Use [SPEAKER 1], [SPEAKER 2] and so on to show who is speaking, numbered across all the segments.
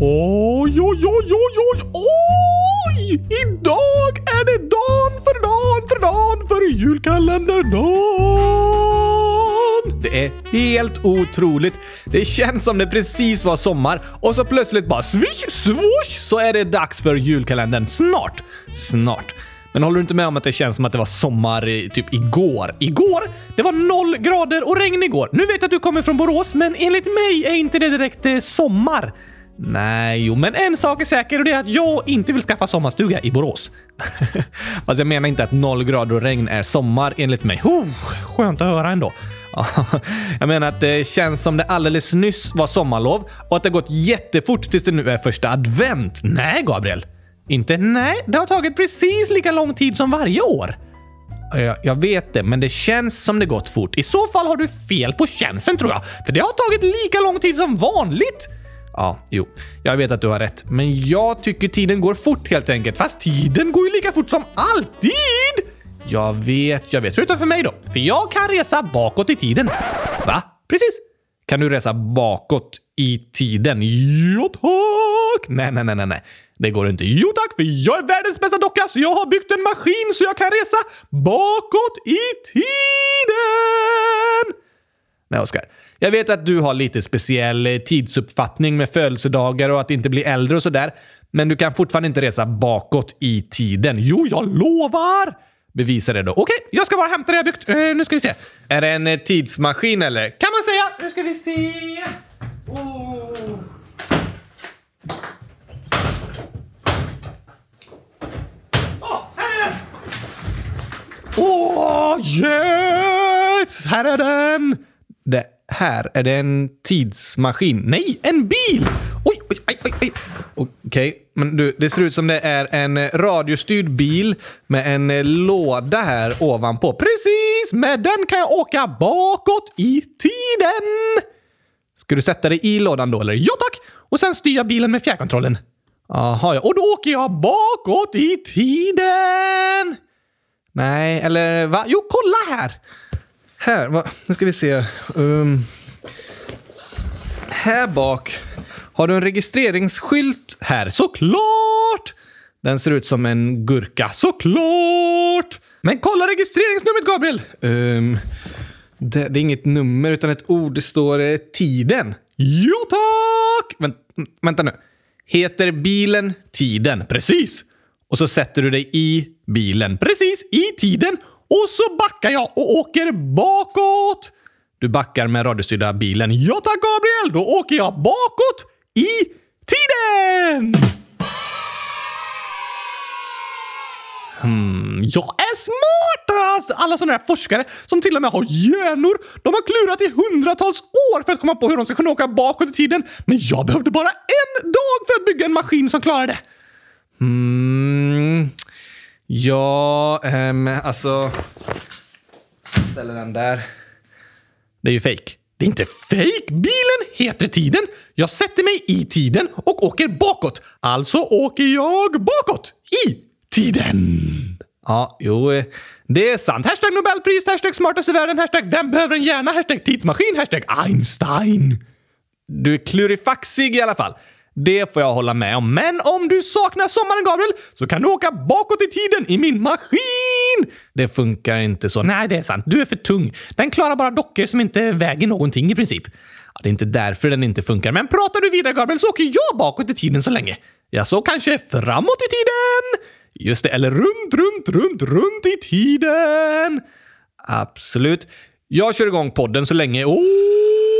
[SPEAKER 1] Oj, oj, oj, oj, oj, oj! Idag är det dan för dan för dan för julkalenderdagen! Det är helt otroligt. Det känns som det precis var sommar och så plötsligt bara swish, swoosh så är det dags för julkalendern snart. Snart. Men håller du inte med om att det känns som att det var sommar typ igår? Igår? Det var noll grader och regn igår. Nu vet jag att du kommer från Borås, men enligt mig är inte det direkt eh, sommar. Nej, jo, men en sak är säker och det är att jag inte vill skaffa sommarstuga i Borås. Fast jag menar inte att noll grader och regn är sommar enligt mig. Oh, skönt att höra ändå. jag menar att det känns som det alldeles nyss var sommarlov och att det gått jättefort tills det nu är första advent. Nej, Gabriel. Inte? Nej, det har tagit precis lika lång tid som varje år. Jag, jag, vet det, men det känns som det gått fort. I så fall har du fel på känslan tror jag, för det har tagit lika lång tid som vanligt. Ja, jo, jag vet att du har rätt, men jag tycker tiden går fort helt enkelt. Fast tiden går ju lika fort som alltid! Jag vet, jag vet. Förutom för mig då, för jag kan resa bakåt i tiden. Va? Precis. Kan du resa bakåt i tiden? Jo tack! Nej, nej, nej, nej. Det går inte. Jo tack, för jag är världens bästa docka så jag har byggt en maskin så jag kan resa bakåt i tiden! Nej, Oskar. Jag vet att du har lite speciell eh, tidsuppfattning med födelsedagar och att inte bli äldre och sådär. Men du kan fortfarande inte resa bakåt i tiden. Jo, jag lovar! Bevisa det då. Okej, jag ska bara hämta det jag byggt. Uh, nu ska vi se. Är det en eh, tidsmaskin eller? Kan man säga. Nu ska vi se. Oh. Åh, oh, yes! Här är den! Här, är det en tidsmaskin? Nej, en bil! Oj, oj, oj, oj. oj. Okej, okay. men du, det ser ut som det är en radiostyrd bil med en eh, låda här ovanpå. Precis! Med den kan jag åka bakåt i tiden! Ska du sätta dig i lådan då, eller? Ja, tack! Och sen styr jag bilen med fjärrkontrollen. Jaha, ja. Och då åker jag bakåt i tiden! Nej, eller va? Jo, kolla här! Här, va? nu ska vi se. Um, här bak har du en registreringsskylt här. Såklart! Den ser ut som en gurka. Såklart! Men kolla registreringsnumret, Gabriel! Um, det, det, är inget nummer utan ett ord. Det står eh, tiden. Jo tack! Vänt, vänta nu. Heter bilen Tiden? Precis! Och så sätter du dig i bilen. Precis, i tiden. Och så backar jag och åker bakåt. Du backar med radiostyrda bilen. Ja tack Gabriel! Då åker jag bakåt i tiden! Hmm, jag är smartast! Alla sådana här forskare som till och med har hjärnor, de har klurat i hundratals år för att komma på hur de ska kunna åka bakåt i tiden. Men jag behövde bara en dag för att bygga en maskin som klarar det. Hmm. Ja, ähm, alltså... Ställer den där. Det är ju fake. Det är inte fake. Bilen heter tiden. Jag sätter mig i tiden och åker bakåt. Alltså åker jag bakåt i tiden. Ja, jo, eh, det är sant. Hashtag Nobelpris, hashtag smartast i världen, hashtag vem behöver en hjärna, hashtag tidsmaskin, hashtag Einstein. Du är klurifaxig i alla fall. Det får jag hålla med om. Men om du saknar sommaren, Gabriel, så kan du åka bakåt i tiden i min maskin! Det funkar inte så. Nej, det är sant. Du är för tung. Den klarar bara dockor som inte väger någonting i princip. Ja, det är inte därför den inte funkar. Men pratar du vidare, Gabriel, så åker jag bakåt i tiden så länge. Ja, så kanske framåt i tiden? Just det, eller runt, runt, runt, runt i tiden. Absolut. Jag kör igång podden så länge. Oh!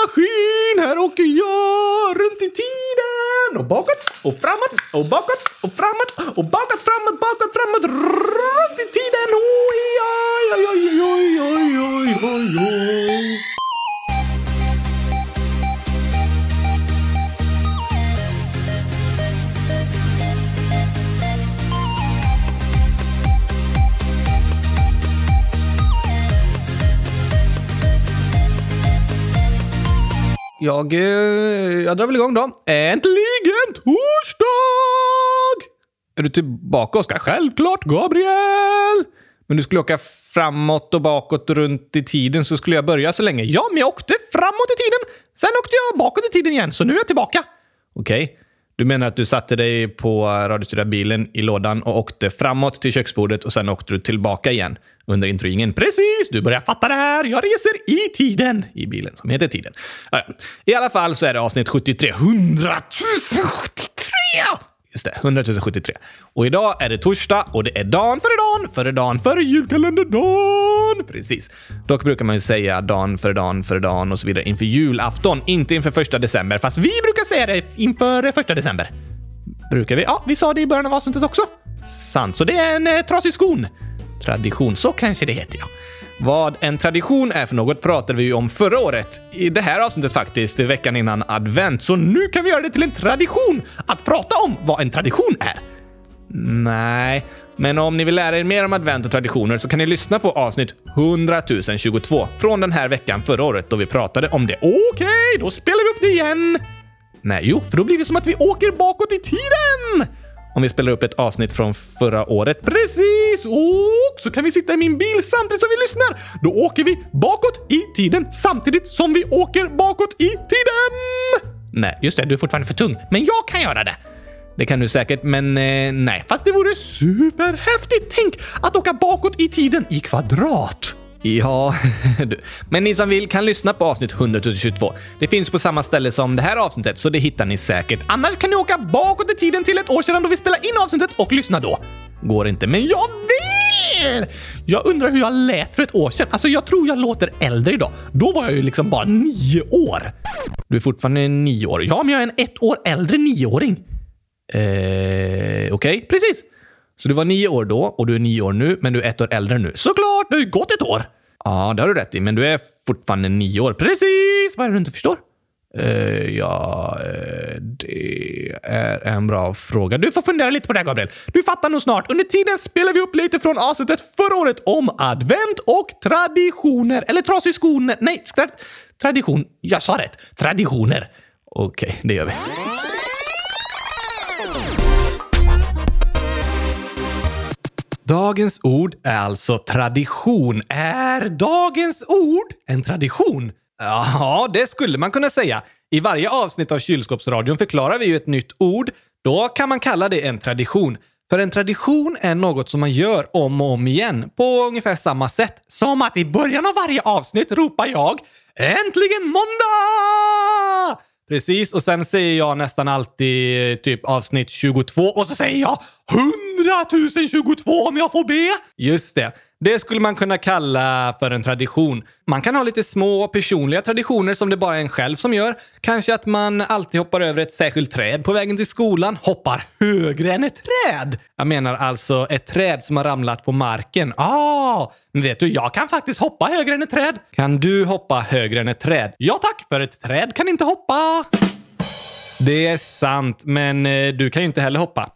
[SPEAKER 1] Maskin! Här åker jag runt i tiden och bakåt och framåt och bakåt och framåt och bakåt, framåt, bakåt, framåt, runt i tiden. Oj, oj, oj, oj, oj, oj, oj, oj. Jag, eh, jag drar väl igång då. Äntligen torsdag! Är du tillbaka, Oskar? Självklart, Gabriel! Men du skulle åka framåt och bakåt runt i tiden så skulle jag börja så länge. Ja, men jag åkte framåt i tiden. Sen åkte jag bakåt i tiden igen, så nu är jag tillbaka. Okej. Okay. Du menar att du satte dig på radiostyrda bilen i lådan och åkte framåt till köksbordet och sen åkte du tillbaka igen under introingen. Precis! Du börjar fatta det här. Jag reser i tiden i bilen som heter Tiden. I alla fall så är det avsnitt 73. 100 073! Just det, 100 073. Och idag är det torsdag och det är dagen före dagen före dagen före julkalenderdagen. Precis. Dock brukar man ju säga dagen före dagen före dagen och så vidare inför julafton, inte inför första december. Fast vi brukar säga det inför första december. Brukar vi? Ja, vi sa det i början av avsnittet också. Sant, så det är en eh, trasig skon. Tradition, så kanske det heter ja. Vad en tradition är för något pratade vi ju om förra året. I det här avsnittet faktiskt, veckan innan advent. Så nu kan vi göra det till en tradition att prata om vad en tradition är. Nej, men om ni vill lära er mer om advent och traditioner så kan ni lyssna på avsnitt 100 022 från den här veckan förra året då vi pratade om det. Okej, okay, då spelar vi upp det igen! Nej, jo, för då blir det som att vi åker bakåt i tiden! Om vi spelar upp ett avsnitt från förra året. Precis! Och så kan vi sitta i min bil samtidigt som vi lyssnar. Då åker vi bakåt i tiden samtidigt som vi åker bakåt i tiden! Nej, just det. Du är fortfarande för tung. Men jag kan göra det. Det kan du säkert, men eh, nej. Fast det vore superhäftigt! Tänk att åka bakåt i tiden i kvadrat. Ja, men ni som vill kan lyssna på avsnitt 122. Det finns på samma ställe som det här avsnittet, så det hittar ni säkert. Annars kan ni åka bakåt i tiden till ett år sedan då vi spelade in avsnittet och lyssna då. Går inte, men jag vill! Jag undrar hur jag lät för ett år sedan. Alltså, jag tror jag låter äldre idag. Då var jag ju liksom bara nio år. Du är fortfarande nio år. Ja, men jag är en ett år äldre nioåring. Eh, okej, okay. precis. Så du var nio år då och du är nio år nu, men du är ett år äldre nu. Såklart! Det har ju gått ett år! Ja, det har du rätt i, men du är fortfarande nio år. Precis! Vad är det du inte förstår? Uh, ja, uh, det är en bra fråga. Du får fundera lite på det, här, Gabriel. Du fattar nog snart. Under tiden spelar vi upp lite från avsnittet förra året om advent och traditioner. Eller trasig skon... Nej, skratt. Tradition. Jag sa rätt. Traditioner. Okej, okay, det gör vi. Dagens ord är alltså tradition. Är dagens ord en tradition? Ja, det skulle man kunna säga. I varje avsnitt av Kylskåpsradion förklarar vi ju ett nytt ord. Då kan man kalla det en tradition. För en tradition är något som man gör om och om igen på ungefär samma sätt. Som att i början av varje avsnitt ropar jag “Äntligen måndag!” Precis, och sen säger jag nästan alltid typ avsnitt 22 och så säger jag 100 022 om jag får be. Just det. Det skulle man kunna kalla för en tradition. Man kan ha lite små personliga traditioner som det bara är en själv som gör. Kanske att man alltid hoppar över ett särskilt träd på vägen till skolan. Hoppar högre än ett träd! Jag menar alltså ett träd som har ramlat på marken. Ah, men vet du, jag kan faktiskt hoppa högre än ett träd. Kan du hoppa högre än ett träd? Ja tack, för ett träd kan inte hoppa. Det är sant, men eh, du kan ju inte heller hoppa.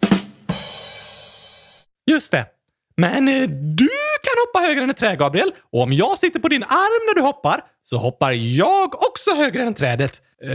[SPEAKER 1] Just det. Men eh, du kan hoppa högre än ett träd, Gabriel. Och om jag sitter på din arm när du hoppar så hoppar jag också högre än trädet. Eh,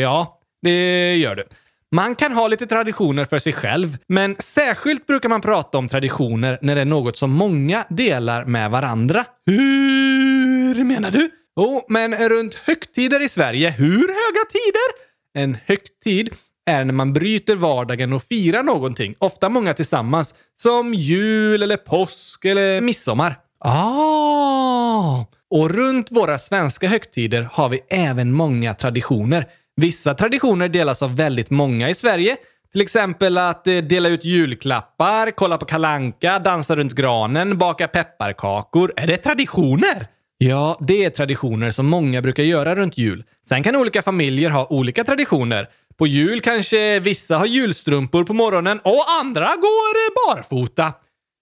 [SPEAKER 1] ja, det gör du. Man kan ha lite traditioner för sig själv, men särskilt brukar man prata om traditioner när det är något som många delar med varandra. Hur menar du? Jo, oh, men runt högtider i Sverige. Hur höga tider? En högtid är när man bryter vardagen och firar någonting, ofta många tillsammans, som jul eller påsk eller midsommar. Ah! Och runt våra svenska högtider har vi även många traditioner. Vissa traditioner delas av väldigt många i Sverige. Till exempel att eh, dela ut julklappar, kolla på kalanka, dansa runt granen, baka pepparkakor. Är det traditioner? Ja, det är traditioner som många brukar göra runt jul. Sen kan olika familjer ha olika traditioner. På jul kanske vissa har julstrumpor på morgonen och andra går barfota.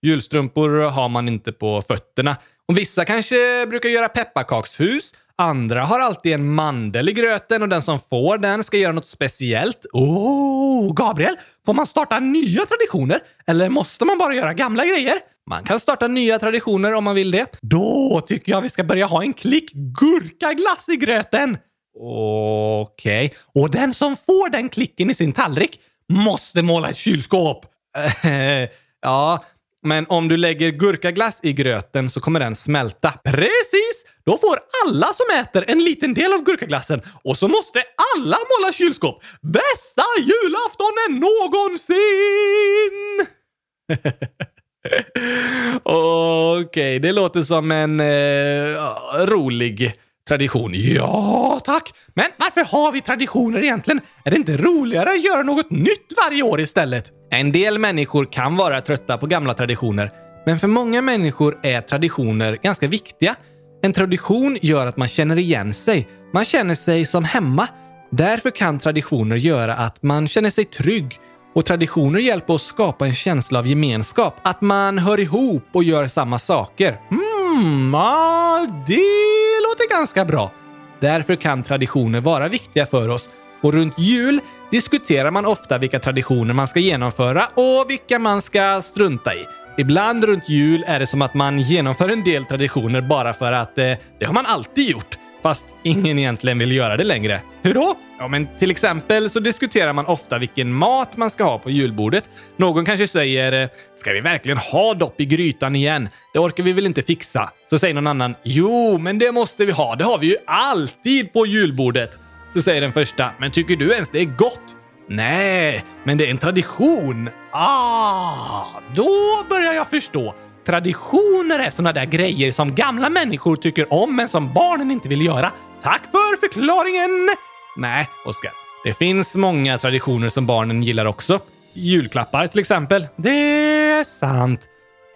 [SPEAKER 1] Julstrumpor har man inte på fötterna. Och vissa kanske brukar göra pepparkakshus. Andra har alltid en mandel i gröten och den som får den ska göra något speciellt. Oh, Gabriel! Får man starta nya traditioner? Eller måste man bara göra gamla grejer? Man kan starta nya traditioner om man vill det. Då tycker jag vi ska börja ha en klick gurkaglass i gröten. Okej. Okay. Och den som får den klicken i sin tallrik måste måla ett kylskåp. ja, Men om du lägger gurkaglass i gröten så kommer den smälta.
[SPEAKER 2] Precis! Då får alla som äter en liten del av gurkaglassen och så måste alla måla kylskåp. Bästa julaftonen någonsin!
[SPEAKER 1] Okej, okay, det låter som en eh, rolig tradition.
[SPEAKER 2] Ja, tack! Men varför har vi traditioner egentligen? Är det inte roligare att göra något nytt varje år istället?
[SPEAKER 1] En del människor kan vara trötta på gamla traditioner, men för många människor är traditioner ganska viktiga. En tradition gör att man känner igen sig. Man känner sig som hemma. Därför kan traditioner göra att man känner sig trygg och traditioner hjälper oss skapa en känsla av gemenskap. Att man hör ihop och gör samma saker.
[SPEAKER 2] Mm, ja, det låter ganska bra.
[SPEAKER 1] Därför kan traditioner vara viktiga för oss. Och runt jul diskuterar man ofta vilka traditioner man ska genomföra och vilka man ska strunta i. Ibland runt jul är det som att man genomför en del traditioner bara för att eh, det har man alltid gjort fast ingen egentligen vill göra det längre.
[SPEAKER 2] Hur då?
[SPEAKER 1] Ja, men till exempel så diskuterar man ofta vilken mat man ska ha på julbordet. Någon kanske säger eh, “Ska vi verkligen ha dopp i grytan igen? Det orkar vi väl inte fixa?” Så säger någon annan “Jo, men det måste vi ha. Det har vi ju alltid på julbordet.” Så säger den första “Men tycker du ens det är gott?” “Nej, men det är en tradition.”
[SPEAKER 2] Ah, då börjar jag förstå. Traditioner är såna där grejer som gamla människor tycker om men som barnen inte vill göra. Tack för förklaringen!
[SPEAKER 1] Nej, Oskar. Det finns många traditioner som barnen gillar också. Julklappar till exempel.
[SPEAKER 2] Det är sant.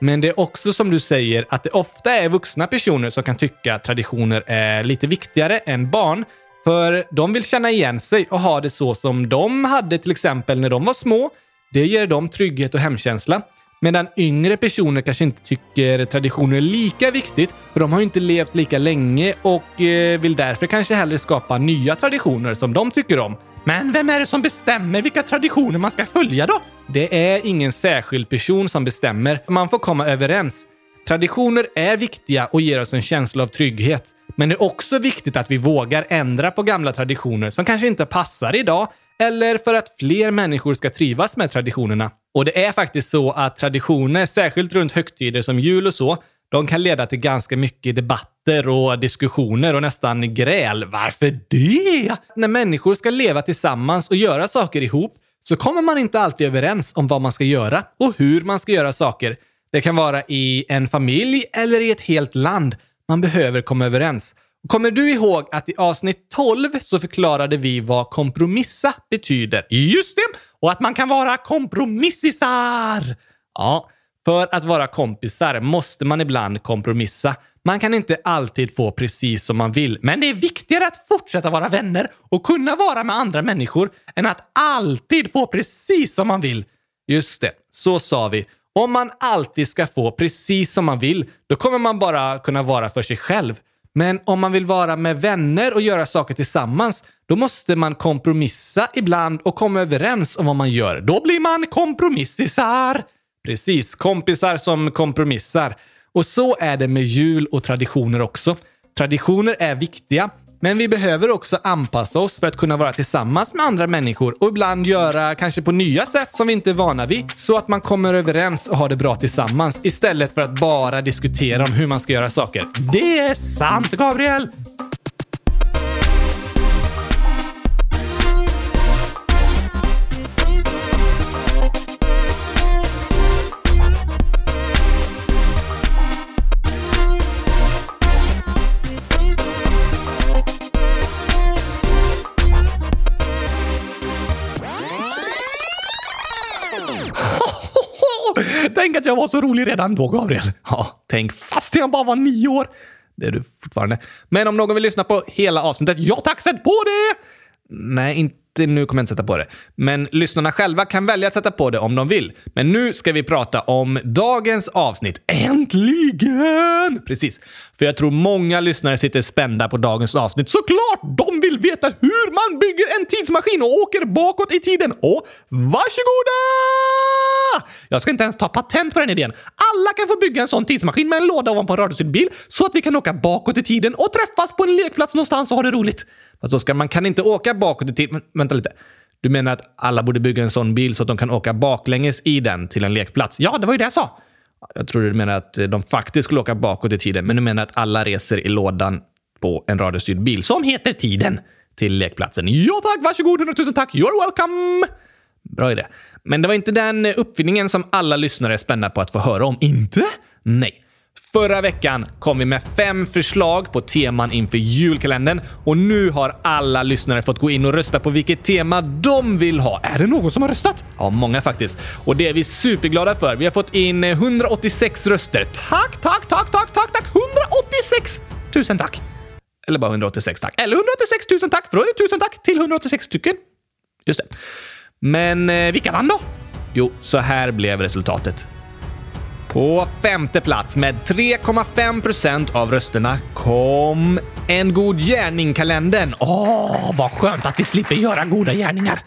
[SPEAKER 1] Men det är också som du säger att det ofta är vuxna personer som kan tycka att traditioner är lite viktigare än barn. För de vill känna igen sig och ha det så som de hade till exempel när de var små. Det ger dem trygghet och hemkänsla. Medan yngre personer kanske inte tycker traditioner är lika viktigt, för de har ju inte levt lika länge och eh, vill därför kanske hellre skapa nya traditioner som de tycker om.
[SPEAKER 2] Men vem är det som bestämmer vilka traditioner man ska följa då?
[SPEAKER 1] Det är ingen särskild person som bestämmer. Man får komma överens. Traditioner är viktiga och ger oss en känsla av trygghet. Men det är också viktigt att vi vågar ändra på gamla traditioner som kanske inte passar idag eller för att fler människor ska trivas med traditionerna. Och det är faktiskt så att traditioner, särskilt runt högtider som jul och så, de kan leda till ganska mycket debatter och diskussioner och nästan gräl. Varför det? När människor ska leva tillsammans och göra saker ihop så kommer man inte alltid överens om vad man ska göra och hur man ska göra saker. Det kan vara i en familj eller i ett helt land. Man behöver komma överens. Kommer du ihåg att i avsnitt 12 så förklarade vi vad kompromissa betyder?
[SPEAKER 2] Just det! Och att man kan vara kompromissisar!
[SPEAKER 1] Ja, för att vara kompisar måste man ibland kompromissa. Man kan inte alltid få precis som man vill,
[SPEAKER 2] men det är viktigare att fortsätta vara vänner och kunna vara med andra människor än att alltid få precis som man vill.
[SPEAKER 1] Just det, så sa vi. Om man alltid ska få precis som man vill, då kommer man bara kunna vara för sig själv. Men om man vill vara med vänner och göra saker tillsammans, då måste man kompromissa ibland och komma överens om vad man gör.
[SPEAKER 2] Då blir man kompromissisar!
[SPEAKER 1] Precis, kompisar som kompromissar. Och så är det med jul och traditioner också. Traditioner är viktiga, men vi behöver också anpassa oss för att kunna vara tillsammans med andra människor och ibland göra kanske på nya sätt som vi inte är vana vid så att man kommer överens och har det bra tillsammans istället för att bara diskutera om hur man ska göra saker.
[SPEAKER 2] Det är sant, Gabriel! Tänk att jag var så rolig redan då, Gabriel.
[SPEAKER 1] Ja, tänk fast jag bara var nio år. Det är du fortfarande. Men om någon vill lyssna på hela avsnittet, ja tack, sätt på det! Nej, inte nu kommer jag inte sätta på det. Men lyssnarna själva kan välja att sätta på det om de vill. Men nu ska vi prata om dagens avsnitt. Äntligen! Precis. För jag tror många lyssnare sitter spända på dagens avsnitt.
[SPEAKER 2] Såklart! De vill veta hur man bygger en tidsmaskin och åker bakåt i tiden. Och varsågoda! Jag ska inte ens ta patent på den idén. Alla kan få bygga en sån tidsmaskin med en låda ovanpå en radiostyrd bil så att vi kan åka bakåt i tiden och träffas på en lekplats någonstans och ha det roligt.
[SPEAKER 1] Fast Oskar, man kan inte åka bakåt i tiden. Vänta lite. Du menar att alla borde bygga en sån bil så att de kan åka baklänges i den till en lekplats?
[SPEAKER 2] Ja, det var ju det jag sa.
[SPEAKER 1] Jag tror du menar att eh, de faktiskt skulle åka bakåt i tiden, men du menar att alla reser i lådan på en radiostyrd bil som heter Tiden till lekplatsen. Ja tack, varsågod, hundratusen tack, you're welcome! Bra idé. Men det var inte den eh, uppfinningen som alla lyssnare är spända på att få höra om. Inte? Nej. Förra veckan kom vi med fem förslag på teman inför julkalendern och nu har alla lyssnare fått gå in och rösta på vilket tema de vill ha. Är det någon som har röstat? Ja, många faktiskt. Och det är vi superglada för. Vi har fått in eh, 186 röster. Tack, tack, tack, tack, tack, tack! 186! Tusen tack! Eller bara 186 tack. Eller 186 tusen tack, för då är det tusen tack till 186 stycken. Just det. Men eh, vilka vann då? Jo, så här blev resultatet. På femte plats med 3,5 procent av rösterna kom En god gärning-kalendern.
[SPEAKER 3] Åh, vad skönt att vi slipper göra goda gärningar.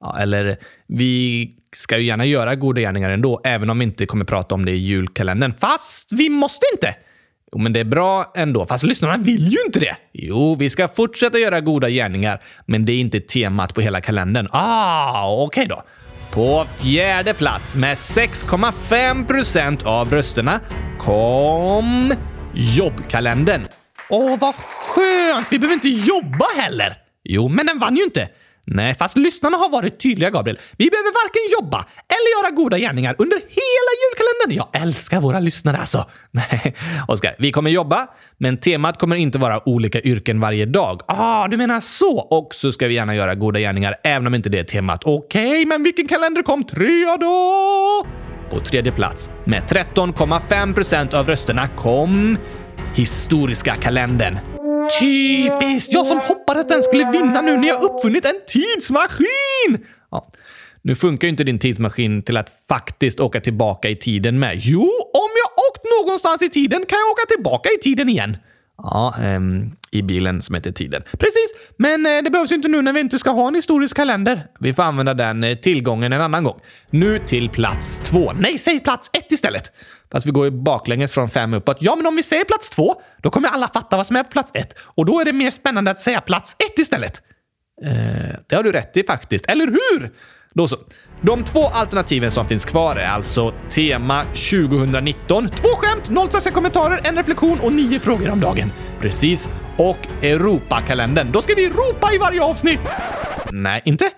[SPEAKER 1] Ja, eller vi ska ju gärna göra goda gärningar ändå, även om vi inte kommer prata om det i julkalendern.
[SPEAKER 3] Fast vi måste inte.
[SPEAKER 1] Jo, men det är bra ändå.
[SPEAKER 3] Fast lyssnarna vill ju inte det.
[SPEAKER 1] Jo, vi ska fortsätta göra goda gärningar, men det är inte temat på hela kalendern.
[SPEAKER 3] Ah, okej okay då.
[SPEAKER 1] På fjärde plats med 6,5 procent av rösterna kom jobbkalendern.
[SPEAKER 3] Åh, vad skönt! Vi behöver inte jobba heller.
[SPEAKER 1] Jo, men den vann ju inte.
[SPEAKER 3] Nej, fast lyssnarna har varit tydliga, Gabriel. Vi behöver varken jobba eller göra goda gärningar under hela julkalendern. Jag älskar våra lyssnare alltså.
[SPEAKER 1] Nej, Oskar, vi kommer jobba, men temat kommer inte vara olika yrken varje dag.
[SPEAKER 3] Ah, du menar så?
[SPEAKER 1] Och så ska vi gärna göra goda gärningar, även om inte det är temat.
[SPEAKER 3] Okej, okay, men vilken kalender kom trea då?
[SPEAKER 1] På tredje plats, med 13,5 procent av rösterna, kom historiska kalendern.
[SPEAKER 3] Typiskt! Jag som hoppades att den skulle vinna nu när jag uppfunnit en tidsmaskin!
[SPEAKER 1] Ja. Nu funkar ju inte din tidsmaskin till att faktiskt åka tillbaka i tiden med.
[SPEAKER 3] Jo, om jag åkt någonstans i tiden kan jag åka tillbaka i tiden igen.
[SPEAKER 1] Ja, ähm, i bilen som heter Tiden.
[SPEAKER 3] Precis, men eh, det behövs ju inte nu när vi inte ska ha en historisk kalender.
[SPEAKER 1] Vi får använda den eh, tillgången en annan gång. Nu till plats två.
[SPEAKER 3] Nej, säg plats ett istället.
[SPEAKER 1] Fast vi går ju baklänges från fem uppåt.
[SPEAKER 3] Ja, men om vi säger plats två, då kommer alla fatta vad som är på plats ett. Och då är det mer spännande att säga plats ett istället.
[SPEAKER 1] Eh, det har du rätt i faktiskt, eller hur? Då så. De två alternativen som finns kvar är alltså tema 2019,
[SPEAKER 3] två skämt, noll kommentarer, en reflektion och nio frågor om dagen.
[SPEAKER 1] Precis. Och Europakalendern.
[SPEAKER 3] Då ska vi ropa i varje avsnitt!
[SPEAKER 1] Nej, inte.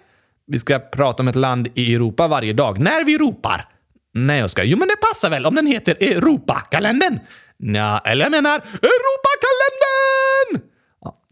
[SPEAKER 1] Vi ska prata om ett land i Europa varje dag, när vi ropar.
[SPEAKER 3] Nej, Oskar. Jo, men det passar väl om den heter Europakalendern?
[SPEAKER 1] Ja, eller jag menar Europa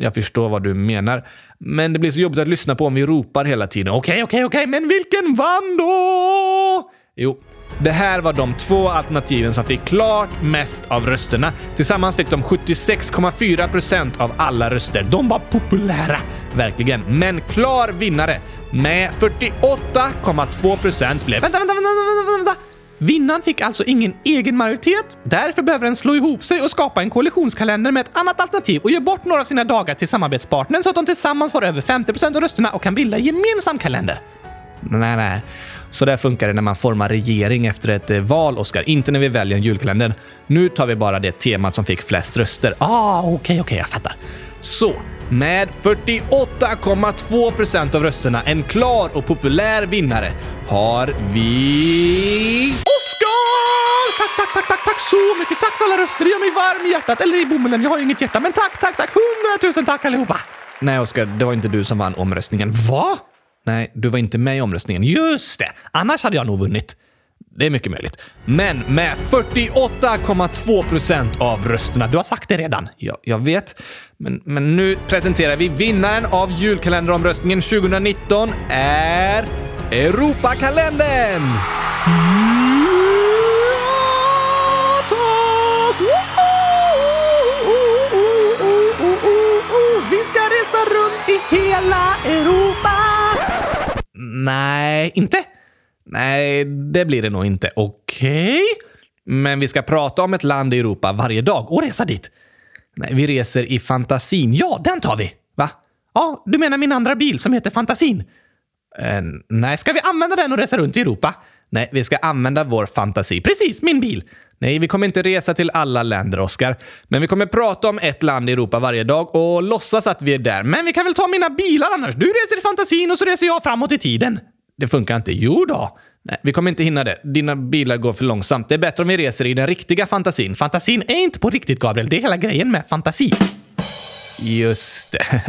[SPEAKER 1] jag förstår vad du menar, men det blir så jobbigt att lyssna på om vi ropar hela tiden.
[SPEAKER 3] Okej, okej, okej, men vilken vann då?
[SPEAKER 1] Jo, det här var de två alternativen som fick klart mest av rösterna. Tillsammans fick de 76,4 procent av alla röster.
[SPEAKER 3] De var populära,
[SPEAKER 1] verkligen. Men klar vinnare med 48,2 procent blev...
[SPEAKER 3] Vänta, vänta, vänta, vänta, vänta! Vinnaren fick alltså ingen egen majoritet. Därför behöver den slå ihop sig och skapa en koalitionskalender med ett annat alternativ och ge bort några av sina dagar till samarbetspartnern så att de tillsammans får över 50% av rösterna och kan bilda en gemensam kalender.
[SPEAKER 1] Nej, nej. Så där funkar det när man formar regering efter ett eh, val, Oskar. Inte när vi väljer en julkalender. Nu tar vi bara det temat som fick flest röster.
[SPEAKER 3] Ah, okej, okay, okej, okay, jag fattar.
[SPEAKER 1] Så, med 48,2 procent av rösterna, en klar och populär vinnare, har vi...
[SPEAKER 3] Tack, tack, tack, så mycket. Tack för alla röster. Det gör mig varm i hjärtat. Eller i bomullen. Jag har ju inget hjärta. Men tack, tack, tack. Hundratusen tack allihopa!
[SPEAKER 1] Nej, Oskar, det var inte du som vann omröstningen.
[SPEAKER 3] Va?
[SPEAKER 1] Nej, du var inte med i omröstningen.
[SPEAKER 3] Just det! Annars hade jag nog vunnit.
[SPEAKER 1] Det är mycket möjligt. Men med 48,2 procent av rösterna.
[SPEAKER 3] Du har sagt det redan.
[SPEAKER 1] Ja, jag vet. Men, men nu presenterar vi vinnaren av julkalenderomröstningen 2019 är Europakalendern!
[SPEAKER 3] Mm.
[SPEAKER 1] Nej, inte? Nej, det blir det nog inte.
[SPEAKER 3] Okej. Okay.
[SPEAKER 1] Men vi ska prata om ett land i Europa varje dag och resa dit. Nej, vi reser i fantasin.
[SPEAKER 3] Ja, den tar vi!
[SPEAKER 1] Va?
[SPEAKER 3] Ja, du menar min andra bil som heter Fantasin?
[SPEAKER 1] Eh, nej, ska vi använda den och resa runt i Europa?
[SPEAKER 3] Nej, vi ska använda vår fantasi. Precis, min bil.
[SPEAKER 1] Nej, vi kommer inte resa till alla länder, Oskar. Men vi kommer prata om ett land i Europa varje dag och låtsas att vi är där.
[SPEAKER 3] Men vi kan väl ta mina bilar annars? Du reser i fantasin och så reser jag framåt i tiden.
[SPEAKER 1] Det funkar inte. Jo då. Nej, vi kommer inte hinna det. Dina bilar går för långsamt. Det är bättre om vi reser i den riktiga fantasin.
[SPEAKER 4] Fantasin är inte på riktigt, Gabriel. Det är hela grejen med fantasi.
[SPEAKER 1] Just det.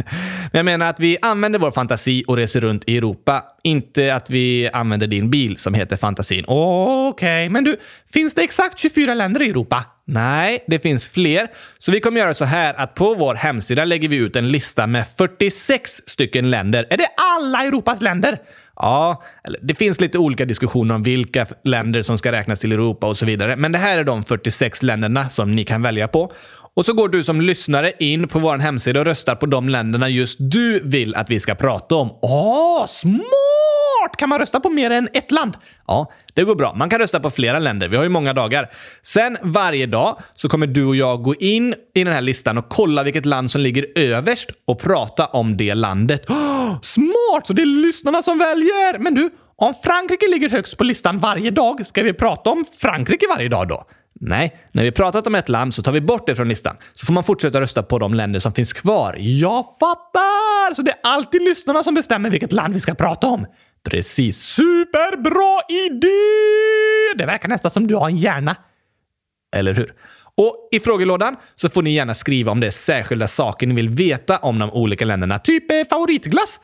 [SPEAKER 1] Men jag menar att vi använder vår fantasi och reser runt i Europa. Inte att vi använder din bil som heter fantasin.
[SPEAKER 4] Okej, okay. men du, finns det exakt 24 länder i Europa?
[SPEAKER 1] Nej, det finns fler. Så vi kommer göra så här att på vår hemsida lägger vi ut en lista med 46 stycken länder.
[SPEAKER 4] Är det alla Europas länder?
[SPEAKER 1] Ja, det finns lite olika diskussioner om vilka länder som ska räknas till Europa och så vidare. Men det här är de 46 länderna som ni kan välja på. Och så går du som lyssnare in på vår hemsida och röstar på de länderna just du vill att vi ska prata om.
[SPEAKER 4] Åh, smart! Kan man rösta på mer än ett land?
[SPEAKER 1] Ja, det går bra. Man kan rösta på flera länder. Vi har ju många dagar. Sen varje dag så kommer du och jag gå in i den här listan och kolla vilket land som ligger överst och prata om det landet.
[SPEAKER 4] Oh, smart! Så det är lyssnarna som väljer! Men du, om Frankrike ligger högst på listan varje dag, ska vi prata om Frankrike varje dag då?
[SPEAKER 1] Nej, när vi pratat om ett land så tar vi bort det från listan. Så får man fortsätta rösta på de länder som finns kvar.
[SPEAKER 4] Jag fattar! Så det är alltid lyssnarna som bestämmer vilket land vi ska prata om?
[SPEAKER 1] Precis.
[SPEAKER 4] Superbra idé! Det verkar nästan som du har en hjärna.
[SPEAKER 1] Eller hur? Och i frågelådan så får ni gärna skriva om det är särskilda saker ni vill veta om de olika länderna.
[SPEAKER 4] Typ eh, favoritglass?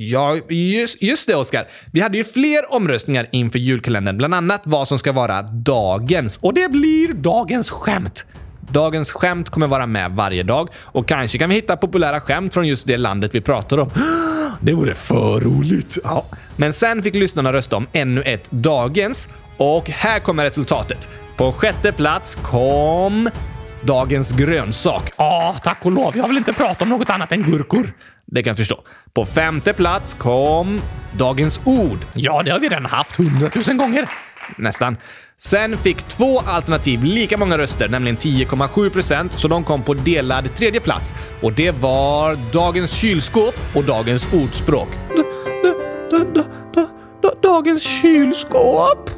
[SPEAKER 1] Ja, just, just det Oskar. Vi hade ju fler omröstningar inför julkalendern, bland annat vad som ska vara dagens.
[SPEAKER 4] Och det blir dagens skämt.
[SPEAKER 1] Dagens skämt kommer vara med varje dag och kanske kan vi hitta populära skämt från just det landet vi pratar om.
[SPEAKER 4] Det vore för roligt.
[SPEAKER 1] Ja. Men sen fick lyssnarna rösta om ännu ett dagens och här kommer resultatet. På sjätte plats kom dagens grönsak.
[SPEAKER 4] Ja, tack och lov. Jag vill inte prata om något annat än gurkor.
[SPEAKER 1] Det kan jag förstå. På femte plats kom dagens ord.
[SPEAKER 4] Ja, det har vi redan haft hundratusen gånger.
[SPEAKER 1] Nästan. Sen fick två alternativ lika många röster, nämligen 10,7 procent, så de kom på delad tredje plats. Och det var dagens kylskåp och dagens ordspråk.
[SPEAKER 4] D d d dagens kylskåp?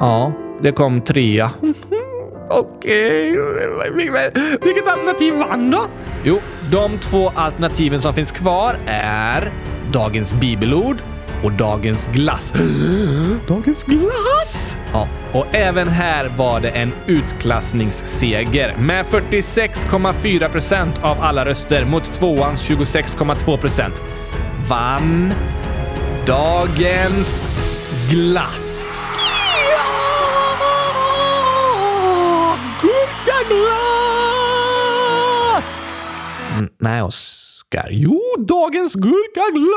[SPEAKER 1] Ja, det kom trea.
[SPEAKER 4] Okej, okay. vilket alternativ vann då?
[SPEAKER 1] Jo, de två alternativen som finns kvar är dagens bibelord och dagens glass.
[SPEAKER 4] dagens glass?
[SPEAKER 1] Ja, och även här var det en utklassningsseger med 46,4 procent av alla röster mot tvåans 26,2 procent. Vann dagens glass.
[SPEAKER 4] Gurkaglass!
[SPEAKER 1] Mm, nej, Oskar.
[SPEAKER 4] Jo, dagens gurkaglass!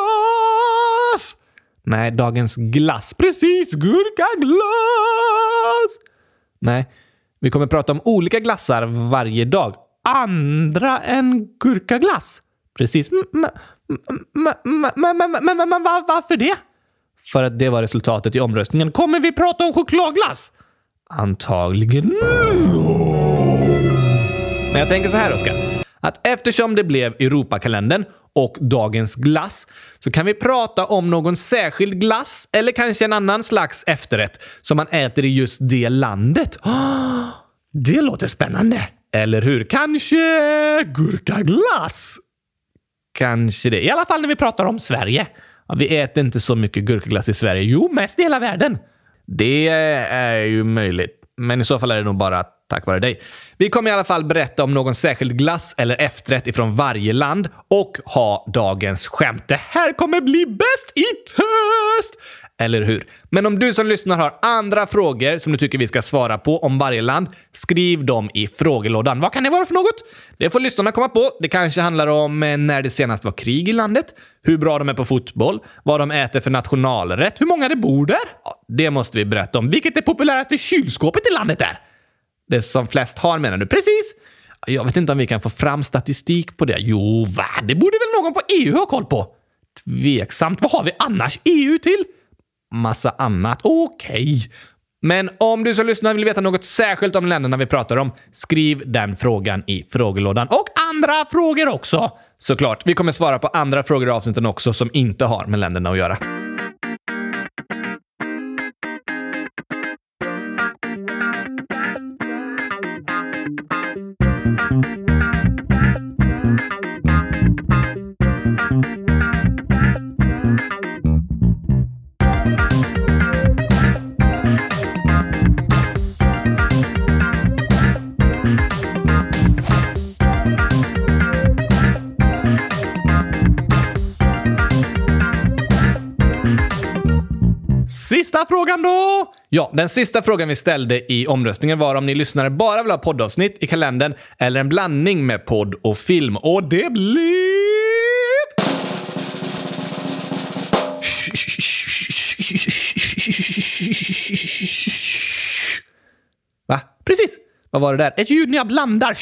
[SPEAKER 1] Nej, dagens glass.
[SPEAKER 4] Precis, gurkaglass!
[SPEAKER 1] Nej, vi kommer prata om olika glassar varje dag.
[SPEAKER 4] Andra än gurkaglass?
[SPEAKER 1] Precis.
[SPEAKER 4] Men varför det?
[SPEAKER 1] För att det var resultatet i omröstningen.
[SPEAKER 4] Kommer vi prata om chokladglass?
[SPEAKER 1] Antagligen. Men jag tänker så här, Oskar. Att eftersom det blev Europakalendern och dagens glass så kan vi prata om någon särskild glass eller kanske en annan slags efterrätt som man äter i just det landet.
[SPEAKER 4] Oh, det låter spännande.
[SPEAKER 1] Eller hur?
[SPEAKER 4] Kanske gurkaglass?
[SPEAKER 1] Kanske det.
[SPEAKER 4] I alla fall när vi pratar om Sverige.
[SPEAKER 1] Vi äter inte så mycket gurkaglass i Sverige.
[SPEAKER 4] Jo, mest i hela världen.
[SPEAKER 1] Det är ju möjligt. Men i så fall är det nog bara tack vare dig. Vi kommer i alla fall berätta om någon särskild glass eller efterrätt ifrån varje land och ha dagens skämt.
[SPEAKER 4] Det här kommer bli bäst i test!
[SPEAKER 1] Eller hur? Men om du som lyssnar har andra frågor som du tycker vi ska svara på om varje land, skriv dem i frågelådan. Vad kan det vara för något? Det får lyssnarna komma på. Det kanske handlar om eh, när det senast var krig i landet, hur bra de är på fotboll, vad de äter för nationalrätt, hur många det bor där. Ja, det måste vi berätta om. Vilket det populäraste kylskåpet i landet är. Det som flest har menar du? Precis! Jag vet inte om vi kan få fram statistik på det. Jo, va? Det borde väl någon på EU ha koll på? Tveksamt. Vad har vi annars EU till? Massa annat. Okej. Okay. Men om du som lyssnar vill veta något särskilt om länderna vi pratar om, skriv den frågan i frågelådan. Och andra frågor också! Såklart. Vi kommer svara på andra frågor i avsnitten också som inte har med länderna att göra.
[SPEAKER 5] Frågan då?
[SPEAKER 1] Ja, den sista frågan vi ställde i omröstningen var om ni lyssnare bara vill ha poddavsnitt i kalendern eller en blandning med podd och film. Och det blev... Va?
[SPEAKER 5] Precis.
[SPEAKER 1] Vad var det där?
[SPEAKER 5] Ett ljud när jag blandar.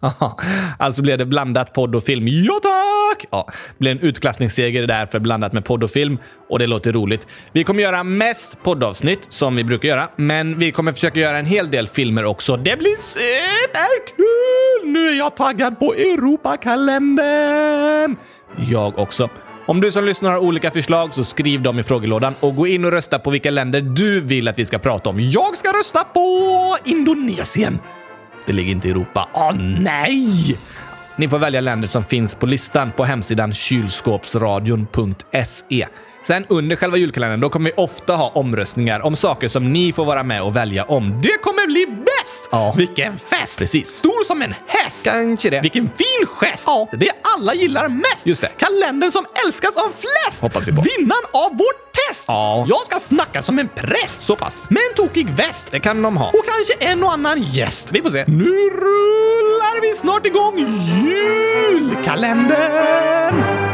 [SPEAKER 1] Alltså blev det blandat podd och film. Ja tack! Ja, det blev en utklassningsseger där för blandat med podd och film och det låter roligt. Vi kommer göra mest poddavsnitt som vi brukar göra, men vi kommer försöka göra en hel del filmer också. Det blir
[SPEAKER 5] superkul! Nu är jag taggad på Europakalendern!
[SPEAKER 1] Jag också. Om du som lyssnar har olika förslag så skriv dem i frågelådan och gå in och rösta på vilka länder du vill att vi ska prata om.
[SPEAKER 5] Jag ska rösta på Indonesien.
[SPEAKER 1] Det ligger inte i Europa.
[SPEAKER 5] Åh nej!
[SPEAKER 1] Ni får välja länder som finns på listan på hemsidan kylskåpsradion.se. Sen under själva julkalendern då kommer vi ofta ha omröstningar om saker som ni får vara med och välja om.
[SPEAKER 5] Det kommer bli bäst!
[SPEAKER 1] Ja.
[SPEAKER 5] Vilken fest!
[SPEAKER 1] Precis.
[SPEAKER 5] Stor som en häst!
[SPEAKER 1] Kanske det.
[SPEAKER 5] Vilken fin gest!
[SPEAKER 1] Ja.
[SPEAKER 5] Det alla gillar mest!
[SPEAKER 1] Just det.
[SPEAKER 5] Kalendern som älskas av flest!
[SPEAKER 1] Hoppas vi på.
[SPEAKER 5] Vinnaren av vårt test!
[SPEAKER 1] Ja.
[SPEAKER 5] Jag ska snacka som en präst!
[SPEAKER 1] Så pass.
[SPEAKER 5] Med en tokig väst!
[SPEAKER 1] Det kan de ha.
[SPEAKER 5] Och kanske en och annan gäst.
[SPEAKER 1] Vi får se.
[SPEAKER 5] Nu rullar vi snart igång julkalendern!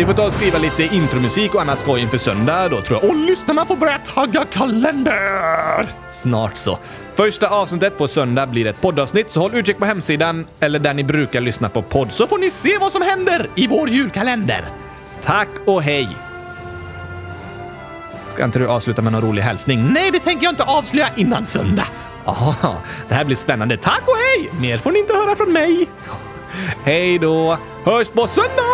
[SPEAKER 1] Vi får ta och skriva lite intromusik och annat skoj inför söndag då tror jag.
[SPEAKER 5] Och lyssnarna får börja tagga kalender!
[SPEAKER 1] Snart så. Första avsnittet på söndag blir ett poddavsnitt, så håll utkik på hemsidan eller där ni brukar lyssna på podd
[SPEAKER 5] så får ni se vad som händer i vår julkalender.
[SPEAKER 1] tack och hej! Ska inte du avsluta med någon rolig hälsning?
[SPEAKER 5] Nej, det tänker jag inte avslöja innan söndag.
[SPEAKER 1] Aha, det här blir spännande.
[SPEAKER 5] Tack och hej! Mer får ni inte höra från mig.
[SPEAKER 1] Hej då!
[SPEAKER 5] Hörs på söndag!